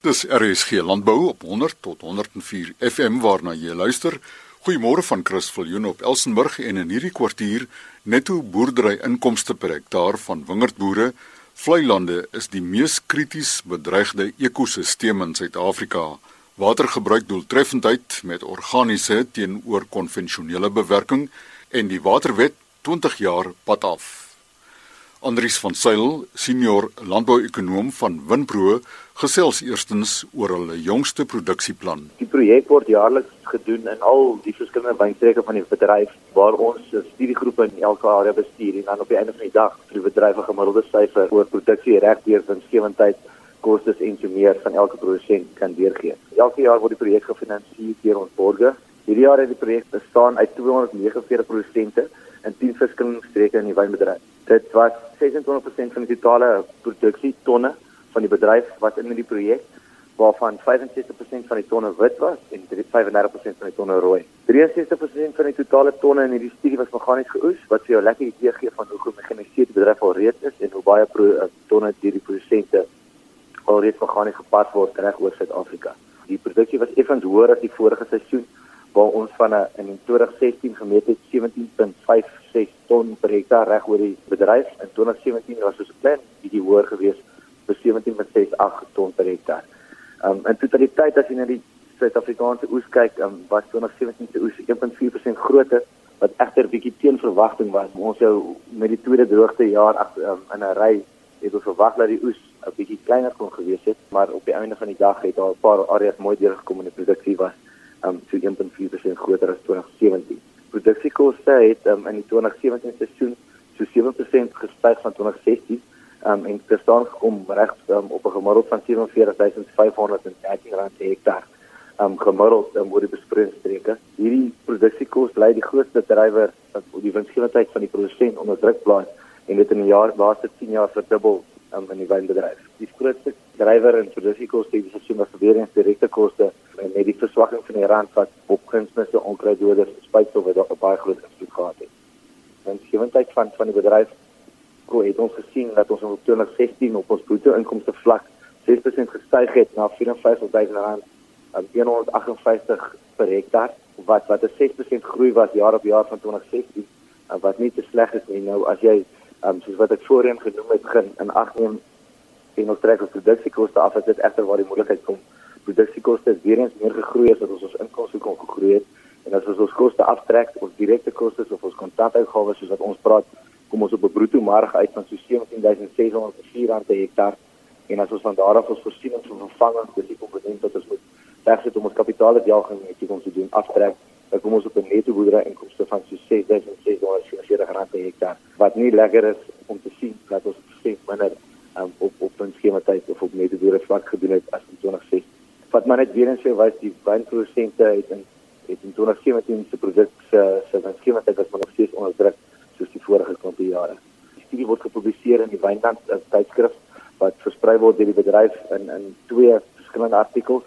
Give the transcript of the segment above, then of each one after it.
Dis RSG Landbou op 100 tot 104 FM waarna jy luister. Goeiemôre van Chris Viljoen op Elsenburg en in hierdie kwartier netto boerdery inkomste per hektaar van wingerdboere. Vlei lande is die mees krities bedreigde ekosisteem in Suid-Afrika. Watergebruik doeltreffendheid met organiese teenoor konvensionele bewerking en die waterwet 20 jaar pad af. Andries van Sail, senior landbouekonoom van Winpro, gesels eerstens oor hulle jongste produksieplan. Die projek word jaarliks gedoen in al die verskillende wynstreke van die bedryf waar ons studiegroepe in elke area bestuur en dan op die einde van die dag vir die bedryf 'n gemiddelde syfer oor produksie regdeur winsgewendheid kostes en so meer van elke produsent kan deurgee. Elke jaar word die projek gefinansier deur ons borgers. Hierdie jaar het die projek bestaan uit 249 produsente in 10 verskillende streke in die wynbedryf. Dit was 26% van die totale produksie tonne van die bedryf wat in die projek waarvan 65% van die tonne wit was en 35% van die tonne rooi. 63% van die totale tonne in hierdie studie was meganies geoes wat vir jou lekker idee gee van hoe gemekaniseerd die bedryf al reeds is en hoe baie pro, uh, tonne hierdie produsente alreeds meganies gepas word reg oor Suid-Afrika. Die produksie was effens hoër as die vorige seisoen waar ons van 'n in 2016 gemeet het 17.56 ton per hektaar reg oor die bedryf. In 2017 was ons 'n klein bietjie hoër geweest vir 17.68 ton per hektaar. Um in totaliteit as jy na die Suid-Afrikaanse oes kyk, um, was 2017 se oes 1.4% groter wat egter bietjie teen verwagting was. Ons sou met die tweede droogte jaar um, in 'n ry het ons verwag dat die oes 'n bietjie kleiner kon gewees het, maar op die einde van die dag het daar 'n paar areas mooi deurgekom en die produksie was um so 1.4% groter as 2017. Produksiekoste het um, in die 2017 seisoen so 7% gestyg van 2016 um, en dit staan gekom reg um, op 'n gemiddeld van 47513 rand per hektaar. Um gemiddeld um, oor die besproeiingsstreke. Hierdie produksiekos lei die grootste drywer wat die winsgewendheid van die produsent onder druk plaas en dit in die jaar laaste 10 jaar verdubbel um, in die wynbedryf. Die grootste drywer in produksiekoste hierdie seisoen was weer eens direkte koste en met die verswakking van die rand wat op kunsmisse onkruiddoders spuitstof het op baie groot invloed gehad het. Die gewendheid van van die bedryf ko het ons gesien dat ons in 2016 op ons bruto inkomste vlak 6% gestyg het na 54000 rand aan 158 per hektaar wat wat 'n 6% groei was jaar op jaar van 2016 wat nie te sleg is nie nou as jy um, soos wat ek voorheen genoem het begin in ag neem en ons trek ons produksiekoste af as dit egter waar die moontlikheid kom. Produksiekoste weer eens meer gegroei as wat ons ons inkomste kon gegroei het. En as ons ons koste aftrek ons direkte koste of ons kontantuitgawes soos wat ons praat kom ons op 'n bruto marge uit van so 17604 rand per hektaar. En as ons van daar af ons voorsiening van vervanging dis die komponent wat ons moet regsit om ons kapitaaljaaging net om te doen aftrek dan kom ons op 'n netto boerdery inkomste van so 6640 rand per hektaar wat nie lekker is om te sien dat ons sê minder um, op op 'n skema tyd of op netto boerdery vlak gedoen het as in 2016 wat maar net weer eens sê was die wynprodusente het in het in 2017 se produk se se skema tyd was maar nog steeds onder druk soos die vorige klompie jare. Die studie word gepubliseer in die Wynland tydskrif wat versprei word deur die bedryf in in twee verskillende artikels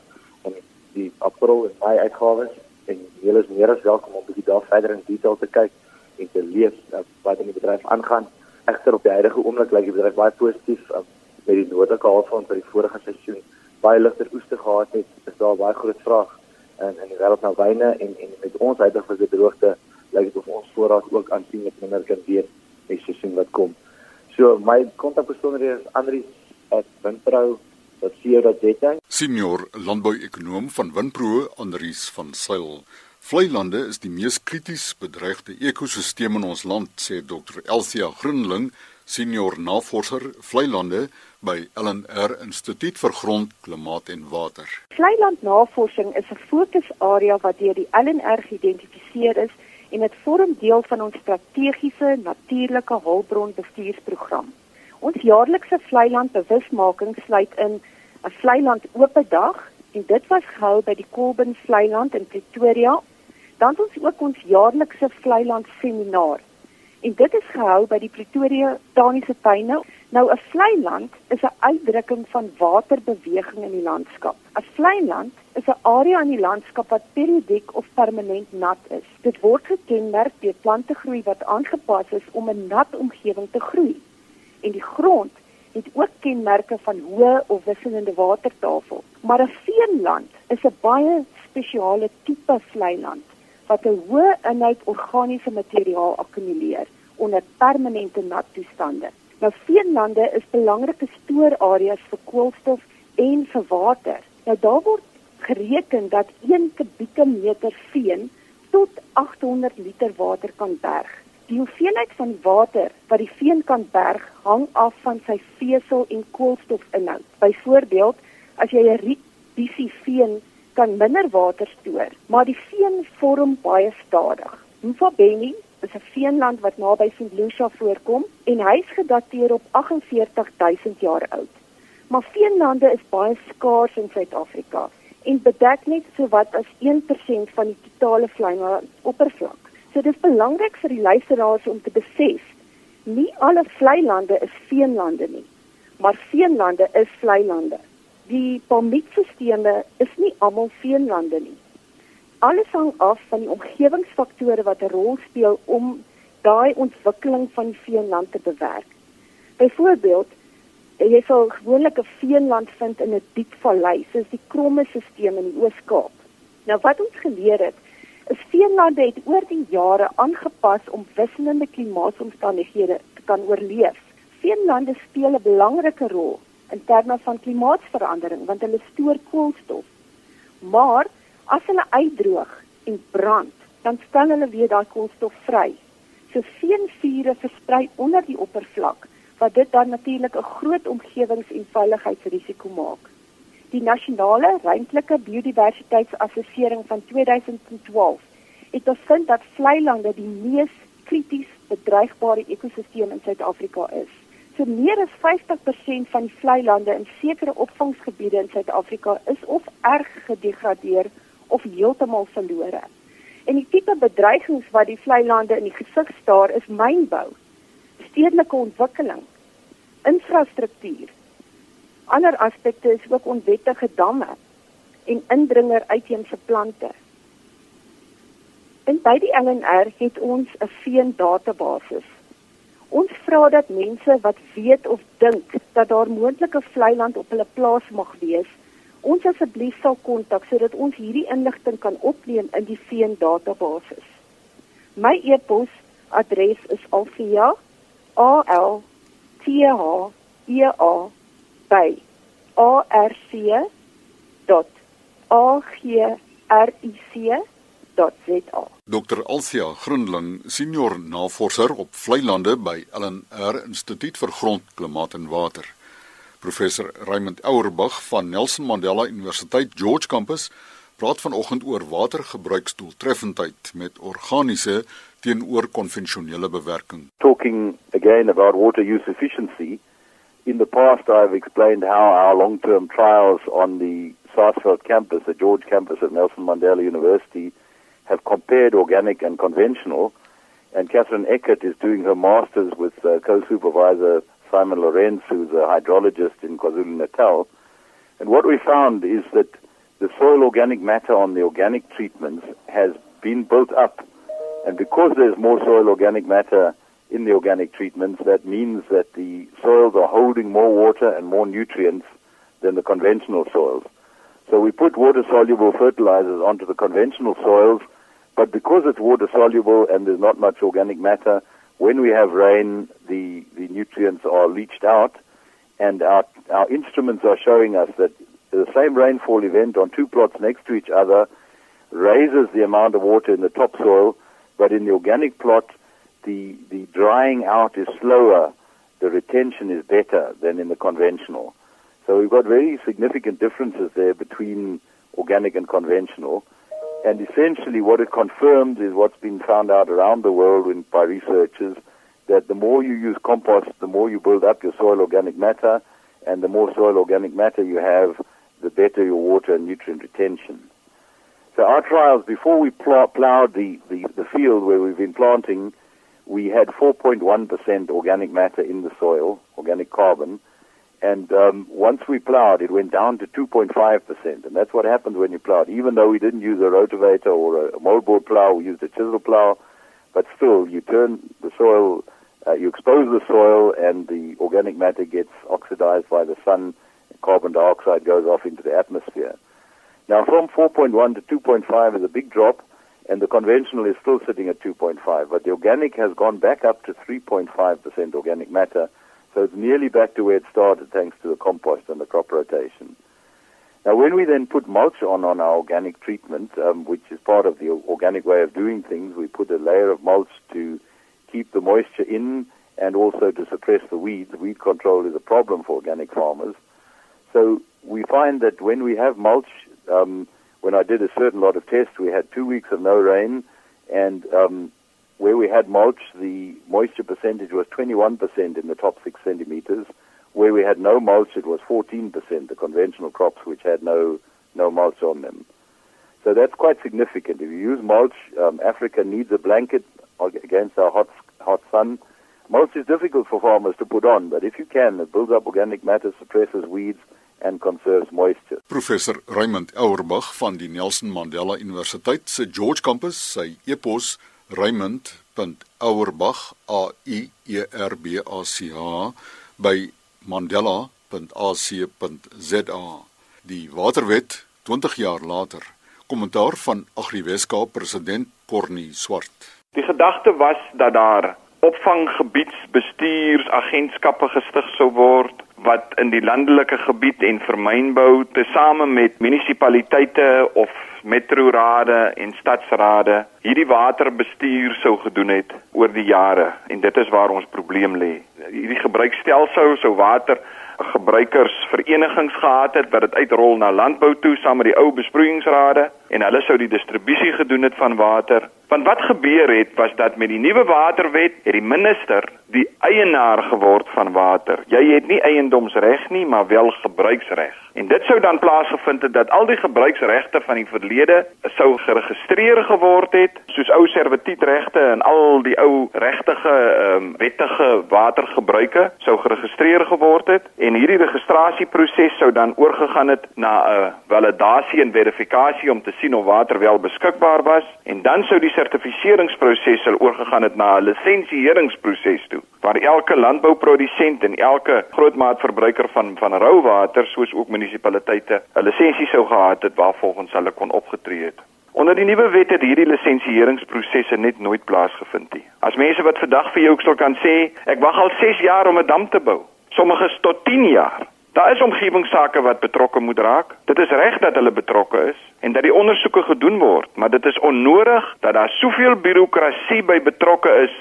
in die April en Mei uitgawes en julle is meer as welkom om bietjie daar verder in detail te kyk en te lees uh, wat in die bedryf aangaan. Egter op die huidige oomblik lyk die bedryf baie positief uh, met die nodige hulpfond vir die vorige seisoen baie ligter oeste gehad het, is daar baie groot vraag in in die wêreld na wyne en en met ons huidige gedroogte lyk dit of ons voorraad ook aansienlik minder kan wees die seisoen wat kom. So my kontakbesonderhede is Andri at Winpro wat sien dat dit Senior landbouekonoom van Winpro Andries van Sail. Vlei-lande is die mees krities bedreigde ekosisteem in ons land, sê Dr. Elsia Groenling, senior navorser vlei-lande by LNR Instituut vir Grond, Klimaat en Water. Vlei-landnavorsing is 'n fokusarea wat deur die LNR geïdentifiseer is en dit vorm deel van ons strategiese natuurlike hulpbronbestuursprogram. Ons jaarlikse vlei-land bewusmaking sluit in 'n vlei-land oop dag en dit was gehou by die Kolben Vlei-land in Pretoria. Dan ons ook ons jaarlikse vlei-land seminar en dit is gehou by die Pretoria Botaniese Tuine. Nou 'n vlei land is 'n uitdrukking van waterbeweging in die landskap. 'n Vlei land is 'n area in die landskap wat periodiek of permanent nat is. Dit word gekenmerk deur plante groei wat aangepas is om 'n nat omgewing te groei. En die grond het ook kenmerke van hoë of wisselende watertafel. Maar 'n veenland is 'n baie spesiale tipe vlei land wat 'n hoë inhoud organiese materiaal akkumuleer onder permanente nat toestande. Nou veenlande is belangrike stoorareas vir koolstof en vir water. Nou daar word gereken dat 1 kubieke meter veen tot 800 liter water kan berg. Die hoeveelheid van water wat die veen kan berg hang af van sy vesel en koolstofinhoud. Byvoorbeeld, as jy 'n riet bisie veen kan minder water stoor, maar die veen vorm baie stadig. Mfabeni is 'n veenland wat naby St. Lucia voorkom en hy is gedateer op 48000 jaar oud. Maar veenlande is baie skaars in Suid-Afrika en bedek net so wat as 1% van die totale vleiland oppervlak. So dit is belangrik vir die luisteraars om te besef, nie alle vleilande is veenlande nie, maar veenlande is vleilande. Die palmietstelsels is nie almal veenlande nie. Alles hang af van die omgewingsfaktore wat 'n rol speel om daai ontwikkeling van die veenland te bewerk. Byvoorbeeld, jy sal gewoonlik 'n veenland vind in 'n diep vallei, soos die Kromme stelsel in die Oos-Kaap. Nou wat ons geleer het, is veenlande het oor die jare aangepas om wisselende klimaatomstandighede te kan oorleef. Veenlande speel 'n belangrike rol in terme van klimaatsverandering want hulle stoor koolstof. Maar as hulle uitdroog en brand, dan stel hulle weer daai koolstof vry. So veenvure versprei onder die oppervlak wat dit dan natuurlik 'n groot omgewings- en veiligheidsrisiko maak. Die nasionale ruimtelike biodiversiteitsassessering van 2012 het bevind dat vlei lande die mees krities bedreigbare ekosisteem in Suid-Afrika is. So meer as 50% van die vlei lande in sekere opvangsgebiede in Suid-Afrika is of erg gedegradeer of heeltemal verlore. En die tipe bedreigings wat die vlei lande in die gesig staar is mynbou, stedelike ontwikkeling, infrastruktuur. Ander aspekte is ook onwettige damme en indringer uitheemse plante. En by die LNR het ons 'n veen database Ons vra dat mense wat weet of dink dat daar moontlike vlei land op hulle plaas mag wees, ons asseblief sal kontak sodat ons hierdie inligting kan opneem in die veen database. My e-pos adres is alfia a l t h e a by a r r. Dr. Althea Grundling, senior navorser op vlei lande by LNR Instituut vir Grond, Klimaat en Water. Professor Raymond Ouerbag van Nelson Mandela Universiteit George Campus praat vanoggend oor watergebruiksdoeltreffendheid met organiese teenoor konvensionele bewerking. Talking again about water use efficiency. In the past I've explained how our long-term trials on the Sarsfield campus, the George campus at Nelson Mandela University have compared organic and conventional. And Catherine Eckert is doing her master's with uh, co-supervisor Simon Lorenz, who's a hydrologist in KwaZulu-Natal. And what we found is that the soil organic matter on the organic treatments has been built up. And because there's more soil organic matter in the organic treatments, that means that the soils are holding more water and more nutrients than the conventional soils. So we put water soluble fertilizers onto the conventional soils but because it's water soluble and there's not much organic matter, when we have rain, the, the nutrients are leached out, and our, our instruments are showing us that the same rainfall event on two plots next to each other raises the amount of water in the topsoil, but in the organic plot, the, the drying out is slower, the retention is better than in the conventional. So we've got very significant differences there between organic and conventional. And essentially, what it confirms is what's been found out around the world in, by researchers that the more you use compost, the more you build up your soil organic matter, and the more soil organic matter you have, the better your water and nutrient retention. So our trials, before we pl- plowed the, the, the field where we've been planting, we had 4.1% organic matter in the soil, organic carbon, and um, once we plowed, it went down to 2.5%. And that's what happens when you plowed. Even though we didn't use a rotavator or a moldboard plow, we used a chisel plow. But still, you turn the soil, uh, you expose the soil, and the organic matter gets oxidized by the sun, carbon dioxide goes off into the atmosphere. Now, from 4.1 to 2.5 is a big drop, and the conventional is still sitting at 2.5, but the organic has gone back up to 3.5% organic matter, so it's nearly back to where it started thanks to the compost and the crop rotation. Now, when we then put mulch on on our organic treatment, um, which is part of the organic way of doing things, we put a layer of mulch to keep the moisture in and also to suppress the weeds. Weed control is a problem for organic farmers. So we find that when we have mulch, um, when I did a certain lot of tests, we had two weeks of no rain, and um, where we had mulch, the moisture percentage was 21% in the top six centimeters. Where we had no mulch, it was 14%, the conventional crops which had no, no mulch on them. So that's quite significant. If you use mulch, um, Africa needs a blanket against our hot, hot sun. Mulch is difficult for farmers to put on, but if you can, it builds up organic matter, suppresses weeds, and conserves moisture. Professor Raymond Auerbach van die Nelson Mandela Universiteit se George Campus, sy e-pos raymond.auerbach a u e r b a c h by mandela.ac.za. Die Waterwet 20 jaar later. Kommentaar van Agri Weskaap president Cornie Swart. Die gedagte was dat daar opvanggebiedsbestuursagentskappe gestig sou word wat in die landelike gebied en vermynbou tesame met munisipaliteite of metrorade en stadsrade hierdie waterbestuur sou gedoen het oor die jare en dit is waar ons probleem lê. Hierdie gebruikstelsel sou water gebruikersverenigings gehad het wat dit uitrol na landbou toe saam met die ou besproeiingsrade en hulle sou die distribusie gedoen het van water. Want wat gebeur het was dat met die nuwe waterwet het die minister die eienaar geword van water. Jy het nie eiendomsreg nie, maar wel gebruiksreg. En dit sou dan plaasgevind het dat al die gebruiksregte van die verlede sou geregistreer geword het, soos ou servituutregte en al die ou regtige um, wettige watergebruike sou geregistreer geword het en hierdie registrasieproses sou dan oorgegaan het na 'n validasie en verifikasie om te sien of water wel beskikbaar was en dan sou die sertifiseringsproses sal oorgegaan het na 'n lisensieringsproses toe waar elke landbouprodusent en elke grootmaatverbruiker van van rou water soos ook munisipaliteite 'n lisensie sou gehad het waarvolgens hulle kon opgetree het. Onder die nuwe wet het hierdie lisensieringsprosesse net nooit plaasgevind nie. As mense wat vandag vir jou sou kan sê, ek wag al 6 jaar om 'n dam te bou, sommiges tot 10 jaar. Daar is omgewingsake wat betrokke moet raak. Dit is reg dat hulle betrokke is en dat die ondersoeke gedoen word, maar dit is onnodig dat daar soveel birokrasie by betrokke is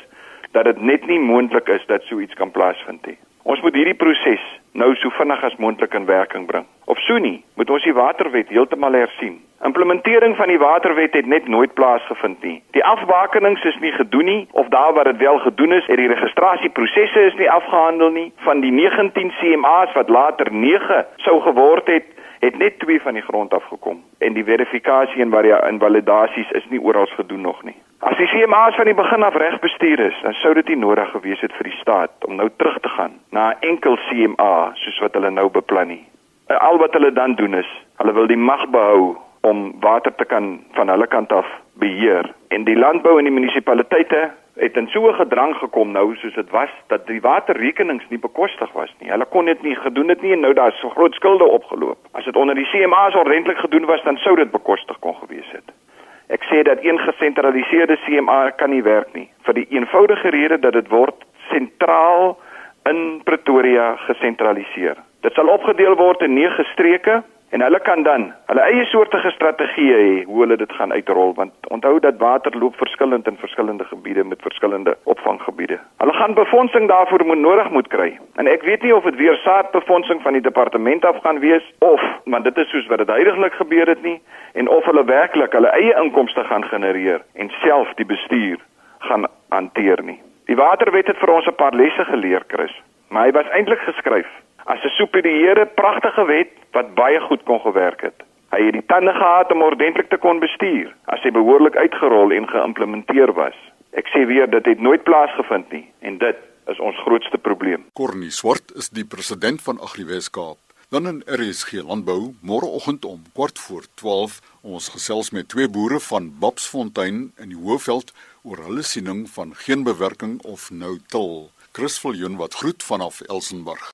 dat dit net nie moontlik is dat so iets kan plaasvind nie. Ons moet hierdie proses nou so vinnig as moontlik in werking bring. Of so nie, moet ons die waterwet heeltemal hersien. Implementering van die waterwet het net nooit plaasgevind nie. Die afbakenings is nie gedoen nie of daar waar dit wel gedoen is, het die registrasieprosesse is nie afgehandel nie. Van die 19 CMA's wat later 9 sou geword het, het net 2 van die grond afgekom en die verifikasie en validasies is nie oral gedoen nog nie. As die CMA's van die begin af reg bestuur is, dan sou dit nie nodig gewees het vir die staat om nou terug te gaan na 'n enkel CMA soos wat hulle nou beplan nie. Al wat hulle dan doen is, hulle wil die mag behou om water te kan van hulle kant af beheer en die landbou en die munisipaliteite het in so 'n gedrang gekom nou soos dit was dat die waterrekenings nie bekostig was nie. Hulle kon dit nie gedoen het nie en nou daar's so groot skulde opgeloop. As dit onder die CMA's ordentlik gedoen was, dan sou dit bekostig kon gewees het. Ek sê dat een gesentraliseerde CMA kan nie werk nie vir die eenvoudige rede dat dit word sentraal in Pretoria gesentraliseer. Dit sal opgedeel word in 9 streke en hulle kan dan hulle eie soortige strategieë hê hoe hulle dit gaan uitrol want onthou dat water loop verskillend in verskillende gebiede met verskillende opvanggebiede. Hulle gaan befondsing daarvoor moet nodig moet kry. En ek weet nie of dit weer saadbefondsing van die departement af gaan wees of want dit is soos wat dit heidaglik gebeur het nie en of hulle werklik hulle eie inkomste gaan genereer en self die bestuur gaan hanteer nie. Die waterwet het vir ons 'n paar lesse geleer, Chris, maar hy was eintlik geskryf as 'n superieure pragtige wet wat baie goed kon gewerk het. Hy het die tande gehad om ordentlik te kon bestuur as hy behoorlik uitgerol en geïmplementeer was. Ek sê weer dit het nooit plaasgevind nie en dit is ons grootste probleem. Cornie Swart is die president van Agri Weskaap. Dan in RSG Landbou, môreoggend om kwart voor 12, ons gesels met twee boere van Babsfontein in die Hoëveld oor hulle siening van geen bewerking of nou til. Chris Viljoen wat groet vanaf Elsenburg.